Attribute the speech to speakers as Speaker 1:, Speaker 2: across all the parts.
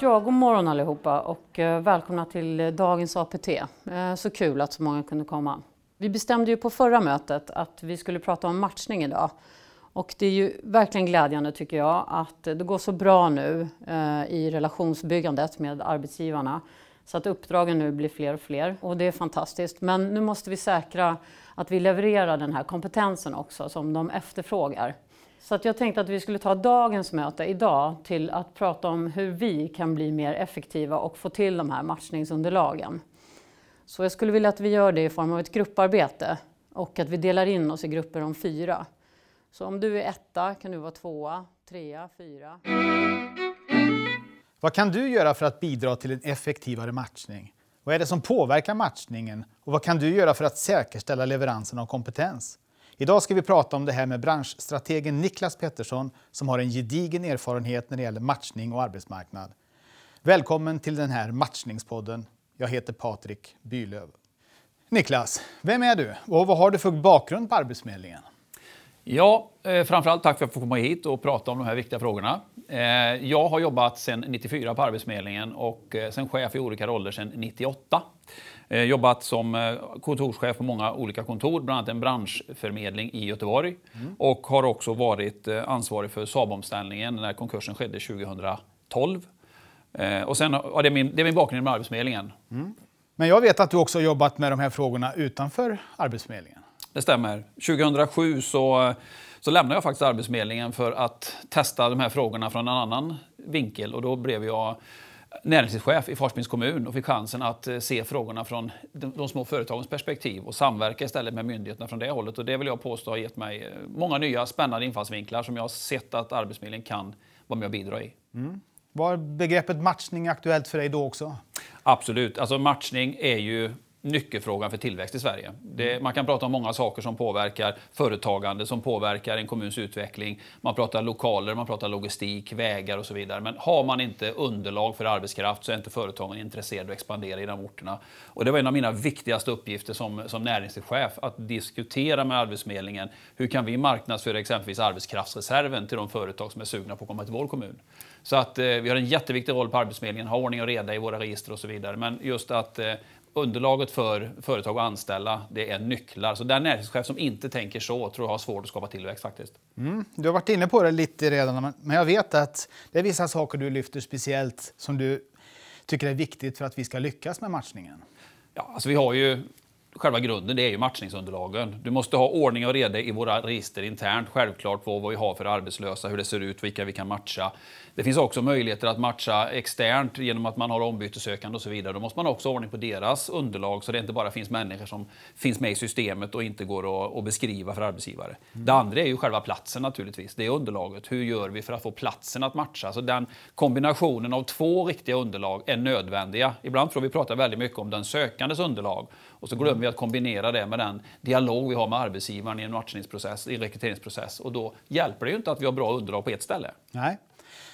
Speaker 1: Ja, god morgon allihopa och eh, välkomna till dagens APT. Eh, så kul att så många kunde komma. Vi bestämde ju på förra mötet att vi skulle prata om matchning idag. Och det är ju verkligen glädjande tycker jag att det går så bra nu eh, i relationsbyggandet med arbetsgivarna. Så att uppdragen nu blir fler och fler och det är fantastiskt. Men nu måste vi säkra att vi levererar den här kompetensen också som de efterfrågar. Så att jag tänkte att vi skulle ta dagens möte idag till att prata om hur vi kan bli mer effektiva och få till de här matchningsunderlagen. Så jag skulle vilja att vi gör det i form av ett grupparbete och att vi delar in oss i grupper om fyra. Så om du är etta kan du vara tvåa, trea, fyra.
Speaker 2: Vad kan du göra för att bidra till en effektivare matchning? Vad är det som påverkar matchningen och vad kan du göra för att säkerställa leveransen av kompetens? Idag ska vi prata om det här med branschstrategen Niklas Pettersson som har en gedigen erfarenhet när det gäller matchning och arbetsmarknad. Välkommen till den här matchningspodden. Jag heter Patrik Bylöv. Niklas, vem är du och vad har du för bakgrund på Arbetsförmedlingen?
Speaker 3: Ja, eh, framförallt tack för att jag får komma hit och prata om de här viktiga frågorna. Eh, jag har jobbat sedan 94 på Arbetsförmedlingen och eh, sen chef i olika roller sedan 98. Eh, jobbat som eh, kontorschef på många olika kontor, bland annat en branschförmedling i Göteborg. Mm. Och har också varit eh, ansvarig för Saab-omställningen när konkursen skedde 2012. Och sen, ja, det, är min, det är min bakgrund med Arbetsförmedlingen. Mm.
Speaker 2: Men jag vet att du också har jobbat med de här frågorna utanför Arbetsförmedlingen.
Speaker 3: Det stämmer. 2007 så, så lämnade jag faktiskt Arbetsförmedlingen för att testa de här frågorna från en annan vinkel. Och då blev jag näringslivschef i Falköpings kommun och fick chansen att eh, se frågorna från de små företagens perspektiv och samverka istället med myndigheterna från det hållet. Och det vill jag påstå har gett mig eh, många nya spännande infallsvinklar som jag har sett att Arbetsförmedlingen kan vara med och bidra i. Mm.
Speaker 2: Var begreppet matchning aktuellt för dig då också?
Speaker 3: Absolut. Alltså matchning är ju nyckelfrågan för tillväxt i Sverige. Det, man kan prata om många saker som påverkar företagande, som påverkar en kommuns utveckling. Man pratar lokaler, man pratar logistik, vägar och så vidare. Men har man inte underlag för arbetskraft så är inte företagen intresserade av att expandera i de orterna. Och det var en av mina viktigaste uppgifter som, som näringslivschef, att diskutera med Arbetsförmedlingen. Hur kan vi marknadsföra exempelvis arbetskraftsreserven till de företag som är sugna på att komma till vår kommun? Så att eh, vi har en jätteviktig roll på Arbetsförmedlingen, ha ordning och reda i våra register och så vidare. Men just att eh, underlaget för företag att anställa, det är nycklar. Så den näringschef som inte tänker så tror jag har svårt att skapa tillväxt faktiskt.
Speaker 2: Mm, du har varit inne på det lite redan, men jag vet att det är vissa saker du lyfter speciellt som du tycker är viktigt för att vi ska lyckas med matchningen.
Speaker 3: Ja, alltså vi har ju själva grunden det är ju matchningsunderlagen. Du måste ha ordning och reda i våra register internt, självklart på vad vi har för arbetslösa, hur det ser ut, vilka vi kan matcha. Det finns också möjligheter att matcha externt genom att man har ombytessökande och så vidare. Då måste man också ha ordning på deras underlag så det inte bara finns människor som finns med i systemet och inte går att, beskriva för arbetsgivare. Mm. Det andra är ju själva platsen naturligtvis. Det är underlaget. Hur gör vi för att få platsen att matcha? Så den kombinationen av två riktiga underlag är nödvändiga. Ibland tror vi pratar väldigt mycket om den sökandes underlag och så glömmer vi att kombinera det med den dialog vi har med arbetsgivaren i en matchningsprocess, i en rekryteringsprocess. Och då hjälper det ju inte att vi har bra underlag på ett ställe.
Speaker 2: Nej.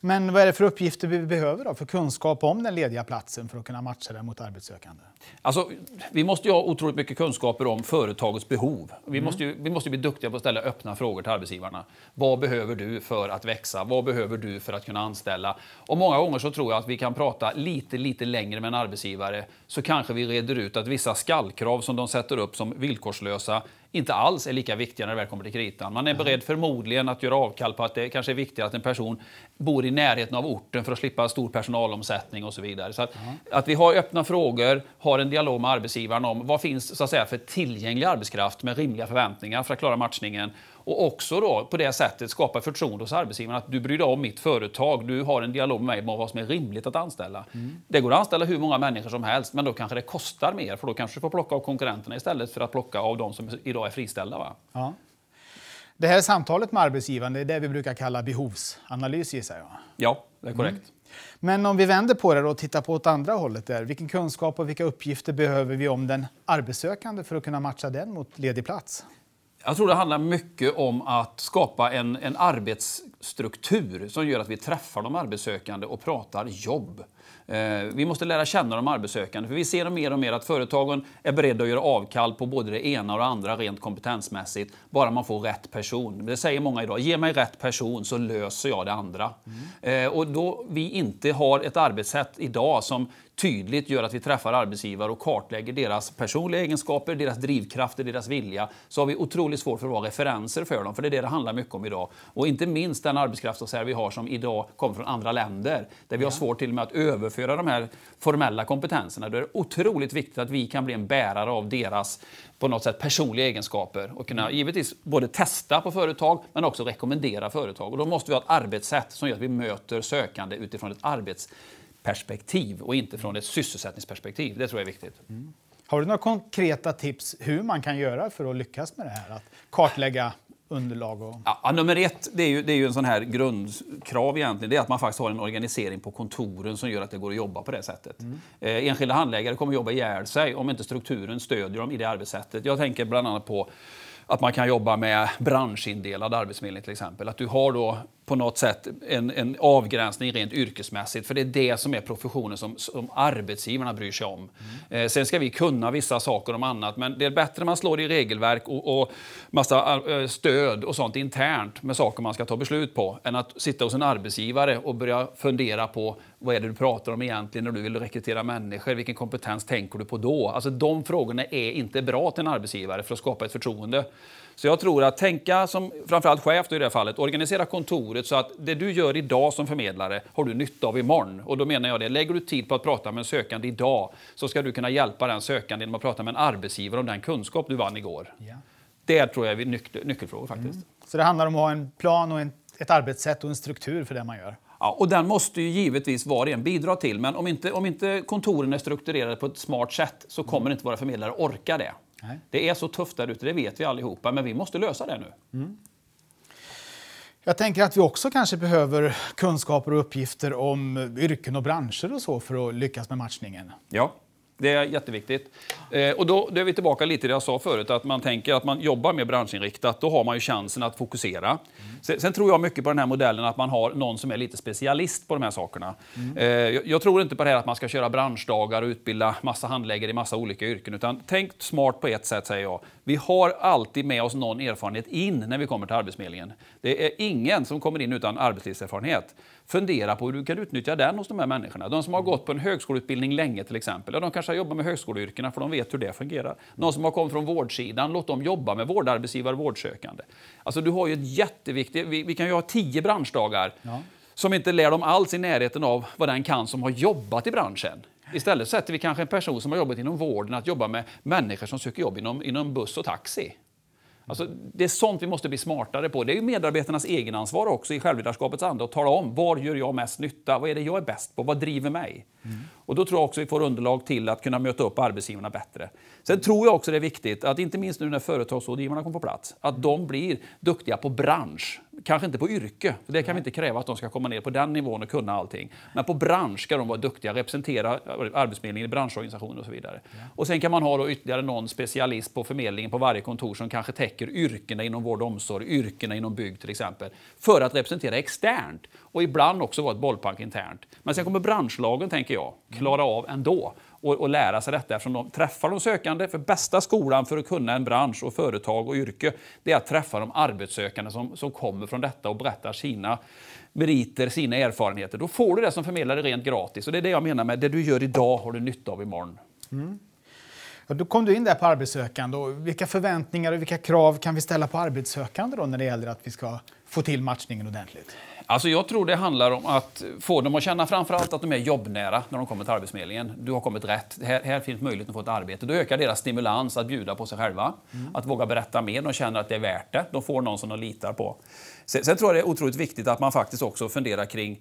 Speaker 2: Men vad är det för uppgifter vi behöver då, för kunskap om den lediga platsen för att kunna matcha den mot arbetssökande?
Speaker 3: Alltså, vi måste ju ha otroligt mycket kunskaper om företagets behov. Vi, mm. måste ju, vi måste bli duktiga på att ställa öppna frågor till arbetsgivarna. Vad behöver du för att växa? Vad behöver du för att kunna anställa? Och många gånger så tror jag att vi kan prata lite, lite längre med en arbetsgivare så kanske vi reder ut att vissa skallkrav som de sätter upp som villkorslösa inte alls är lika viktiga när det väl kommer till kritan. Man är beredd förmodligen att göra avkall på att det kanske är viktigare att en person bor i närheten av orten för att slippa stor personalomsättning och så vidare. Så att, att vi har öppna frågor, har en dialog med arbetsgivaren om vad finns så att säga, för tillgänglig arbetskraft med rimliga förväntningar för att klara matchningen och också då på det sättet skapa förtroende hos arbetsgivaren att du bryr dig om mitt företag, du har en dialog med mig om vad som är rimligt att anställa. Mm. Det går att anställa hur många människor som helst, men då kanske det kostar mer för då kanske du får plocka av konkurrenterna istället för att plocka av de som idag är friställda. Va? Ja.
Speaker 2: Det här samtalet med arbetsgivaren, det är det vi brukar kalla behovsanalys gissar jag?
Speaker 3: Ja, det är korrekt. Mm.
Speaker 2: Men om vi vänder på det och tittar på åt andra hållet, där, vilken kunskap och vilka uppgifter behöver vi om den arbetssökande för att kunna matcha den mot ledig plats?
Speaker 3: Jag tror det handlar mycket om att skapa en, en arbets struktur som gör att vi träffar de arbetssökande och pratar jobb. Eh, vi måste lära känna de arbetssökande, för vi ser mer och mer att företagen är beredda att göra avkall på både det ena och det andra rent kompetensmässigt, bara man får rätt person. Det säger många idag, ge mig rätt person så löser jag det andra. Mm. Och då vi inte har ett arbetssätt idag som tydligt gör att vi träffar arbetsgivare och kartlägger deras personliga egenskaper, deras drivkrafter, deras vilja, så har vi otroligt svårt för att vara referenser för dem. För det är det det handlar mycket om idag. Och inte minst den arbetskraftsreserv vi har som idag kommer från andra länder, där vi har svårt till och med att överföra de här formella kompetenserna. Då är det otroligt viktigt att vi kan bli en bärare av deras på något sätt personliga egenskaper och kunna givetvis både testa på företag men också rekommendera företag. Och då måste vi ha ett arbetssätt som gör att vi möter sökande utifrån ett arbets perspektiv och inte från ett sysselsättningsperspektiv. Det tror jag är viktigt. Mm.
Speaker 2: Har du några konkreta tips hur man kan göra för att lyckas med det här? Att kartlägga underlag? Och...
Speaker 3: Ja, nummer ett, det är, ju, det är ju en sån här grundkrav egentligen, det är att man faktiskt har en organisering på kontoren som gör att det går att jobba på det sättet. Mm. Eh, enskilda handläggare kommer att jobba ihjäl sig om inte strukturen stödjer dem i det arbetssättet. Jag tänker bland annat på att man kan jobba med branschindelad arbetsförmedling till exempel. Att du har då på något sätt en, en, avgränsning rent yrkesmässigt. För det är det som är professionen som, som arbetsgivarna bryr sig om. Mm. Eh, sen ska vi kunna vissa saker om annat, men det är bättre man slår i regelverk och, och massa äh, stöd och sånt internt med saker man ska ta beslut på, än att sitta hos en arbetsgivare och börja fundera på vad är det du pratar om egentligen när du vill rekrytera människor? Vilken kompetens tänker du på då? Alltså de frågorna är inte bra till en arbetsgivare för att skapa ett förtroende. Så jag tror att tänka som framförallt chef i det här fallet, organisera kontoret så att det du gör idag som förmedlare har du nytta av imorgon. Och då menar jag det, lägger du tid på att prata med en sökande idag så ska du kunna hjälpa den sökande genom att prata med en arbetsgivare om den kunskap du vann igår. Ja. Det tror jag är nyc nyckelfrågor faktiskt. Mm.
Speaker 2: Så det handlar om att ha en plan och en, ett arbetssätt och en struktur för det man gör?
Speaker 3: Ja, och den måste ju givetvis var och en bidra till, men om inte, om inte kontoren är strukturerade på ett smart sätt så kommer mm. inte våra förmedlare orka det. Nej. Det är så tufft där ute, det vet vi allihopa, men vi måste lösa det nu. Mm.
Speaker 2: Jag tänker att vi också kanske behöver kunskaper och uppgifter om yrken och branscher och så för att lyckas med matchningen.
Speaker 3: Ja, det är jätteviktigt. Eh, och då, då är vi tillbaka lite till det jag sa förut, att man tänker att man jobbar mer branschinriktat, då har man ju chansen att fokusera. Mm. Sen, sen, tror jag mycket på den här modellen att man har någon som är lite specialist på de här sakerna. Mm. Eh, jag, jag, tror inte på det här att man ska köra branschdagar och utbilda massa handläggare i massa olika yrken, utan tänk smart på ett sätt säger jag. Vi har alltid med oss någon erfarenhet in när vi kommer till Arbetsförmedlingen. Det är ingen som kommer in utan arbetslivserfarenhet fundera på hur du kan utnyttja den hos de här människorna. De som har gått på en högskoleutbildning länge till exempel, ja, de kanske har jobbat med högskoleyrkena för de vet hur det fungerar. Någon som har kommit från vårdsidan, låt dem jobba med vårdarbetsgivare och vårdsökande. Alltså du har ju ett jätteviktigt, vi, vi kan ju ha tio branschdagar ja. som inte lär dem alls i närheten av vad den kan som har jobbat i branschen. Istället sätter vi kanske en person som har jobbat inom vården att jobba med människor som söker jobb inom, inom buss och taxi. Alltså, det är sånt vi måste bli smartare på. Det är ju medarbetarnas egenansvar också i självledarskapets anda att tala om var gör jag mest nytta? Vad är det jag är bäst på? Vad driver mig? Mm. Och då tror jag också vi får underlag till att kunna möta upp arbetsgivarna bättre. Sen tror jag också det är viktigt att inte minst nu när företagsrådgivarna kommer på plats, att de blir duktiga på bransch. Kanske inte på yrke, för det kan vi inte kräva att de ska komma ner på den nivån och kunna allting. Men på bransch ska de vara duktiga, representera Arbetsförmedlingen i branschorganisationer och så vidare. Och sen kan man ha då ytterligare någon specialist på förmedlingen på varje kontor som kanske täcker yrkena inom vård och omsorg, yrkena inom bygg till exempel, för att representera externt och ibland också vara ett bollpark internt. Men sen kommer branschlagen, tänker jag, klara av ändå och, och lära sig detta eftersom de träffar de sökande. För bästa skolan för att kunna en bransch och företag och yrke, det är att träffa de arbetssökande som, som kommer från detta och berättar sina meriter, sina erfarenheter. Då får du det som förmedlare rent gratis. Och det är det jag menar med det du gör idag har du nytta av imorgon. Mm.
Speaker 2: Ja, då kom du in där på arbetssökande. Och vilka förväntningar och vilka krav kan vi ställa på arbetssökande då när det gäller att vi ska få till matchningen ordentligt?
Speaker 3: Alltså jag tror det handlar om att få dem att känna framförallt att de är jobbnära när de kommer till Arbetsförmedlingen. Du har kommit rätt. Här, här finns möjlighet att få ett arbete. Då ökar deras stimulans att bjuda på sig själva. Mm. Att våga berätta mer. De känner att det är värt det. De får någon som de litar på. Sen, sen tror jag det är otroligt viktigt att man faktiskt också funderar kring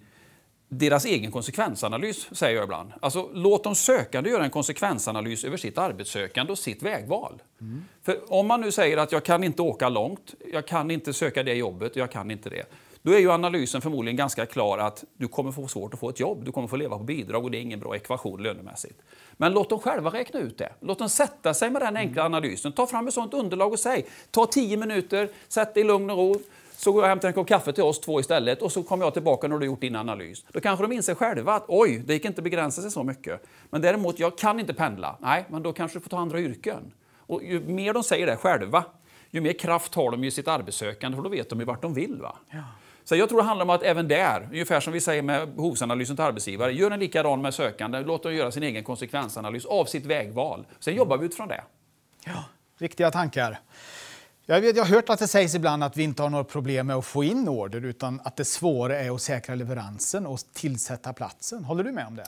Speaker 3: deras egen konsekvensanalys, säger jag ibland. Alltså, låt de sökande göra en konsekvensanalys över sitt arbetssökande och sitt vägval. Mm. För om man nu säger att jag kan inte åka långt, jag kan inte söka det jobbet, jag kan inte det. Då är ju analysen förmodligen ganska klar att du kommer få svårt att få ett jobb, du kommer få leva på bidrag och det är ingen bra ekvation lönemässigt. Men låt dem själva räkna ut det. Låt dem sätta sig med den enkla analysen. Ta fram ett sådant underlag och säg, ta tio minuter, sätt dig i lugn och ro, Så går jag och hämtar en kopp kaffe till oss två istället och så kommer jag tillbaka när du har gjort din analys. Då kanske de inser själva att oj, det gick inte att begränsa sig så mycket. Men däremot, jag kan inte pendla. Nej, men då kanske du får ta andra yrken. Och ju mer de säger det själva, ju mer kraft har de i sitt arbetssökande, för då vet de ju vart de vill. Va? Ja. Så jag tror det handlar om att även där, ungefär som vi säger med behovsanalysen till arbetsgivare, gör en likadan med sökande, låt dem göra sin egen konsekvensanalys av sitt vägval. Sen jobbar vi utifrån det.
Speaker 2: Ja, viktiga tankar. Jag, vet, jag har hört att det sägs ibland att vi inte har några problem med att få in order utan att det svåra är att säkra leveransen och tillsätta platsen. Håller du med om det?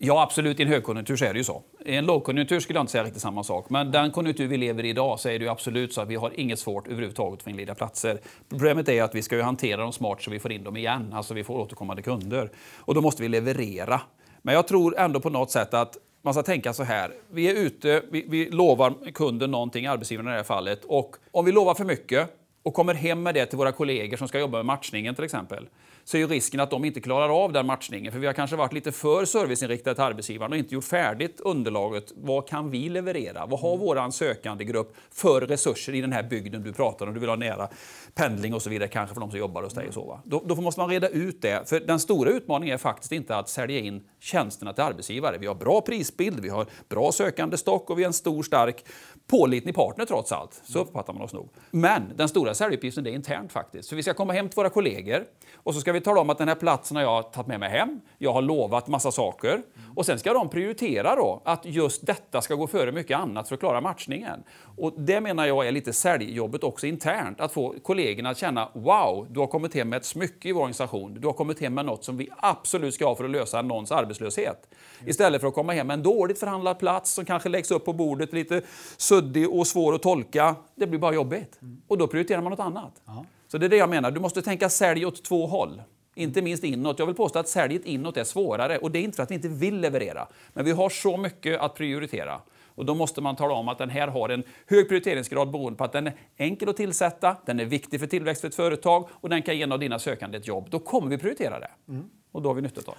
Speaker 3: Ja, absolut. I en högkonjunktur så är det ju så. I en lågkonjunktur skulle jag inte säga riktigt samma sak. Men den konjunktur vi lever i idag så är det ju absolut så att vi har inget svårt överhuvudtaget att få in lediga platser. Problemet är att vi ska ju hantera dem smart så vi får in dem igen. Alltså vi får återkommande kunder. Och då måste vi leverera. Men jag tror ändå på något sätt att man ska tänka så här. Vi är ute, vi, vi lovar kunden någonting, arbetsgivaren i det här fallet. Och om vi lovar för mycket och kommer hem med det till våra kollegor som ska jobba med matchningen till exempel så är ju risken att de inte klarar av den matchningen. För vi har kanske varit lite för serviceinriktade till arbetsgivaren och inte gjort färdigt underlaget. Vad kan vi leverera? Vad har vår sökandegrupp för resurser i den här bygden du pratar om? Du vill ha nära pendling och så vidare, kanske för de som jobbar hos dig. Och så, va? Då, då måste man reda ut det. För den stora utmaningen är faktiskt inte att sälja in tjänsterna till arbetsgivare. Vi har bra prisbild, vi har bra sökandestock och vi är en stor, stark, pålitlig partner trots allt. Så uppfattar man oss nog. Men den stora säljuppgiften är internt faktiskt. Så vi ska komma hem till våra kollegor och så ska vi tala om att den här platsen har jag tagit med mig hem. Jag har lovat massa saker. Och sen ska de prioritera då att just detta ska gå före mycket annat för att klara matchningen. Och det menar jag är lite säljjobbet också internt. Att få kollegorna att känna wow, du har kommit hem med ett smycke i vår organisation. Du har kommit hem med något som vi absolut ska ha för att lösa någons arbetslöshet. Istället för att komma hem med en dåligt förhandlad plats som kanske läggs upp på bordet lite suddig och svår att tolka. Det blir bara jobbigt. Och då prioriterar man något annat. Aha. Så det är det jag menar. Du måste tänka sälj åt två håll. Inte minst inåt. Jag vill påstå att säljet inåt är svårare. Och det är inte för att vi inte vill leverera. Men vi har så mycket att prioritera. Och då måste man tala om att den här har en hög prioriteringsgrad beroende på att den är enkel att tillsätta, den är viktig för tillväxt för ett företag och den kan ge en av dina sökande ett jobb. Då kommer vi prioritera det. Mm. Och då har vi nytta av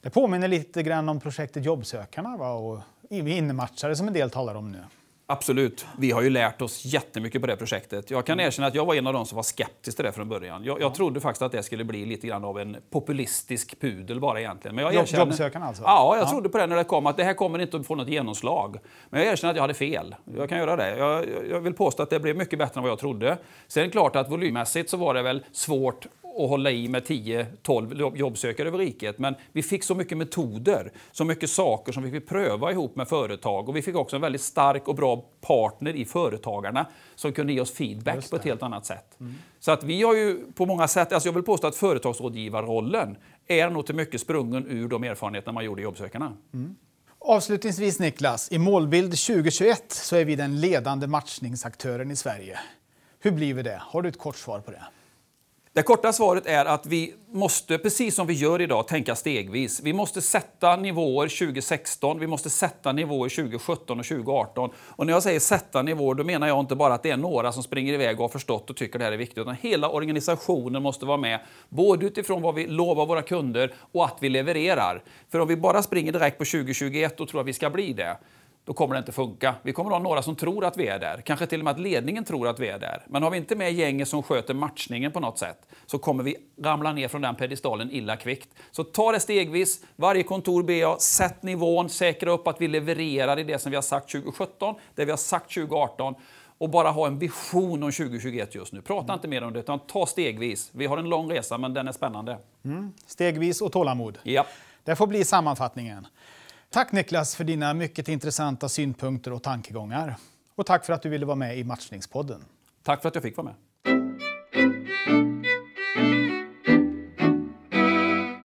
Speaker 2: det. Påminner lite grann om projektet Jobbsökarna va? och innematchare som en del talar om nu.
Speaker 3: Absolut. Vi har ju lärt oss jättemycket på det projektet. Jag kan mm. erkänna att jag var en av de som var skeptisk till det från början. Jag, jag trodde faktiskt att det skulle bli lite grann av en populistisk pudel bara egentligen.
Speaker 2: Men jag erkänner, Jobbsökarna alltså?
Speaker 3: Ja, jag ja. trodde på det när det kom att det här kommer inte att få något genomslag. Men jag erkänner att jag hade fel. Jag kan göra det. Jag, jag vill påstå att det blev mycket bättre än vad jag trodde. Sen är det klart att volymmässigt så var det väl svårt och hålla i med 10-12 jobbsökare över riket. Men vi fick så mycket metoder, så mycket saker som vi fick pröva ihop med företag. Och vi fick också en väldigt stark och bra partner i Företagarna som kunde ge oss feedback på ett helt annat sätt. Mm. Så att vi har ju på många sätt, alltså jag vill påstå att företagsrådgivarrollen är nog till mycket sprungen ur de erfarenheter man gjorde i Jobbsökarna. Mm.
Speaker 2: Avslutningsvis Niklas, i målbild 2021 så är vi den ledande matchningsaktören i Sverige. Hur blir vi det? Har du ett kort svar på det?
Speaker 3: Det korta svaret är att vi måste, precis som vi gör idag, tänka stegvis. Vi måste sätta nivåer 2016, vi måste sätta nivåer 2017 och 2018. Och när jag säger sätta nivåer, då menar jag inte bara att det är några som springer iväg och har förstått och tycker det här är viktigt, utan hela organisationen måste vara med, både utifrån vad vi lovar våra kunder och att vi levererar. För om vi bara springer direkt på 2021 och tror att vi ska bli det, då kommer det inte funka. Vi kommer att ha några som tror att vi är där. Kanske till och med att ledningen tror att vi är där. Men har vi inte med gänget som sköter matchningen på något sätt så kommer vi ramla ner från den pedestalen illa kvickt. Så ta det stegvis. Varje kontor ber jag, sätt nivån, säkra upp att vi levererar i det som vi har sagt 2017, det vi har sagt 2018 och bara ha en vision om 2021 just nu. Prata mm. inte mer om det, utan ta stegvis. Vi har en lång resa, men den är spännande.
Speaker 2: Mm. Stegvis och tålamod.
Speaker 3: Ja.
Speaker 2: Det får bli sammanfattningen. Tack Niklas för dina mycket intressanta synpunkter och tankegångar. Och tack för att du ville vara med i Matchningspodden.
Speaker 3: Tack för att jag fick vara med.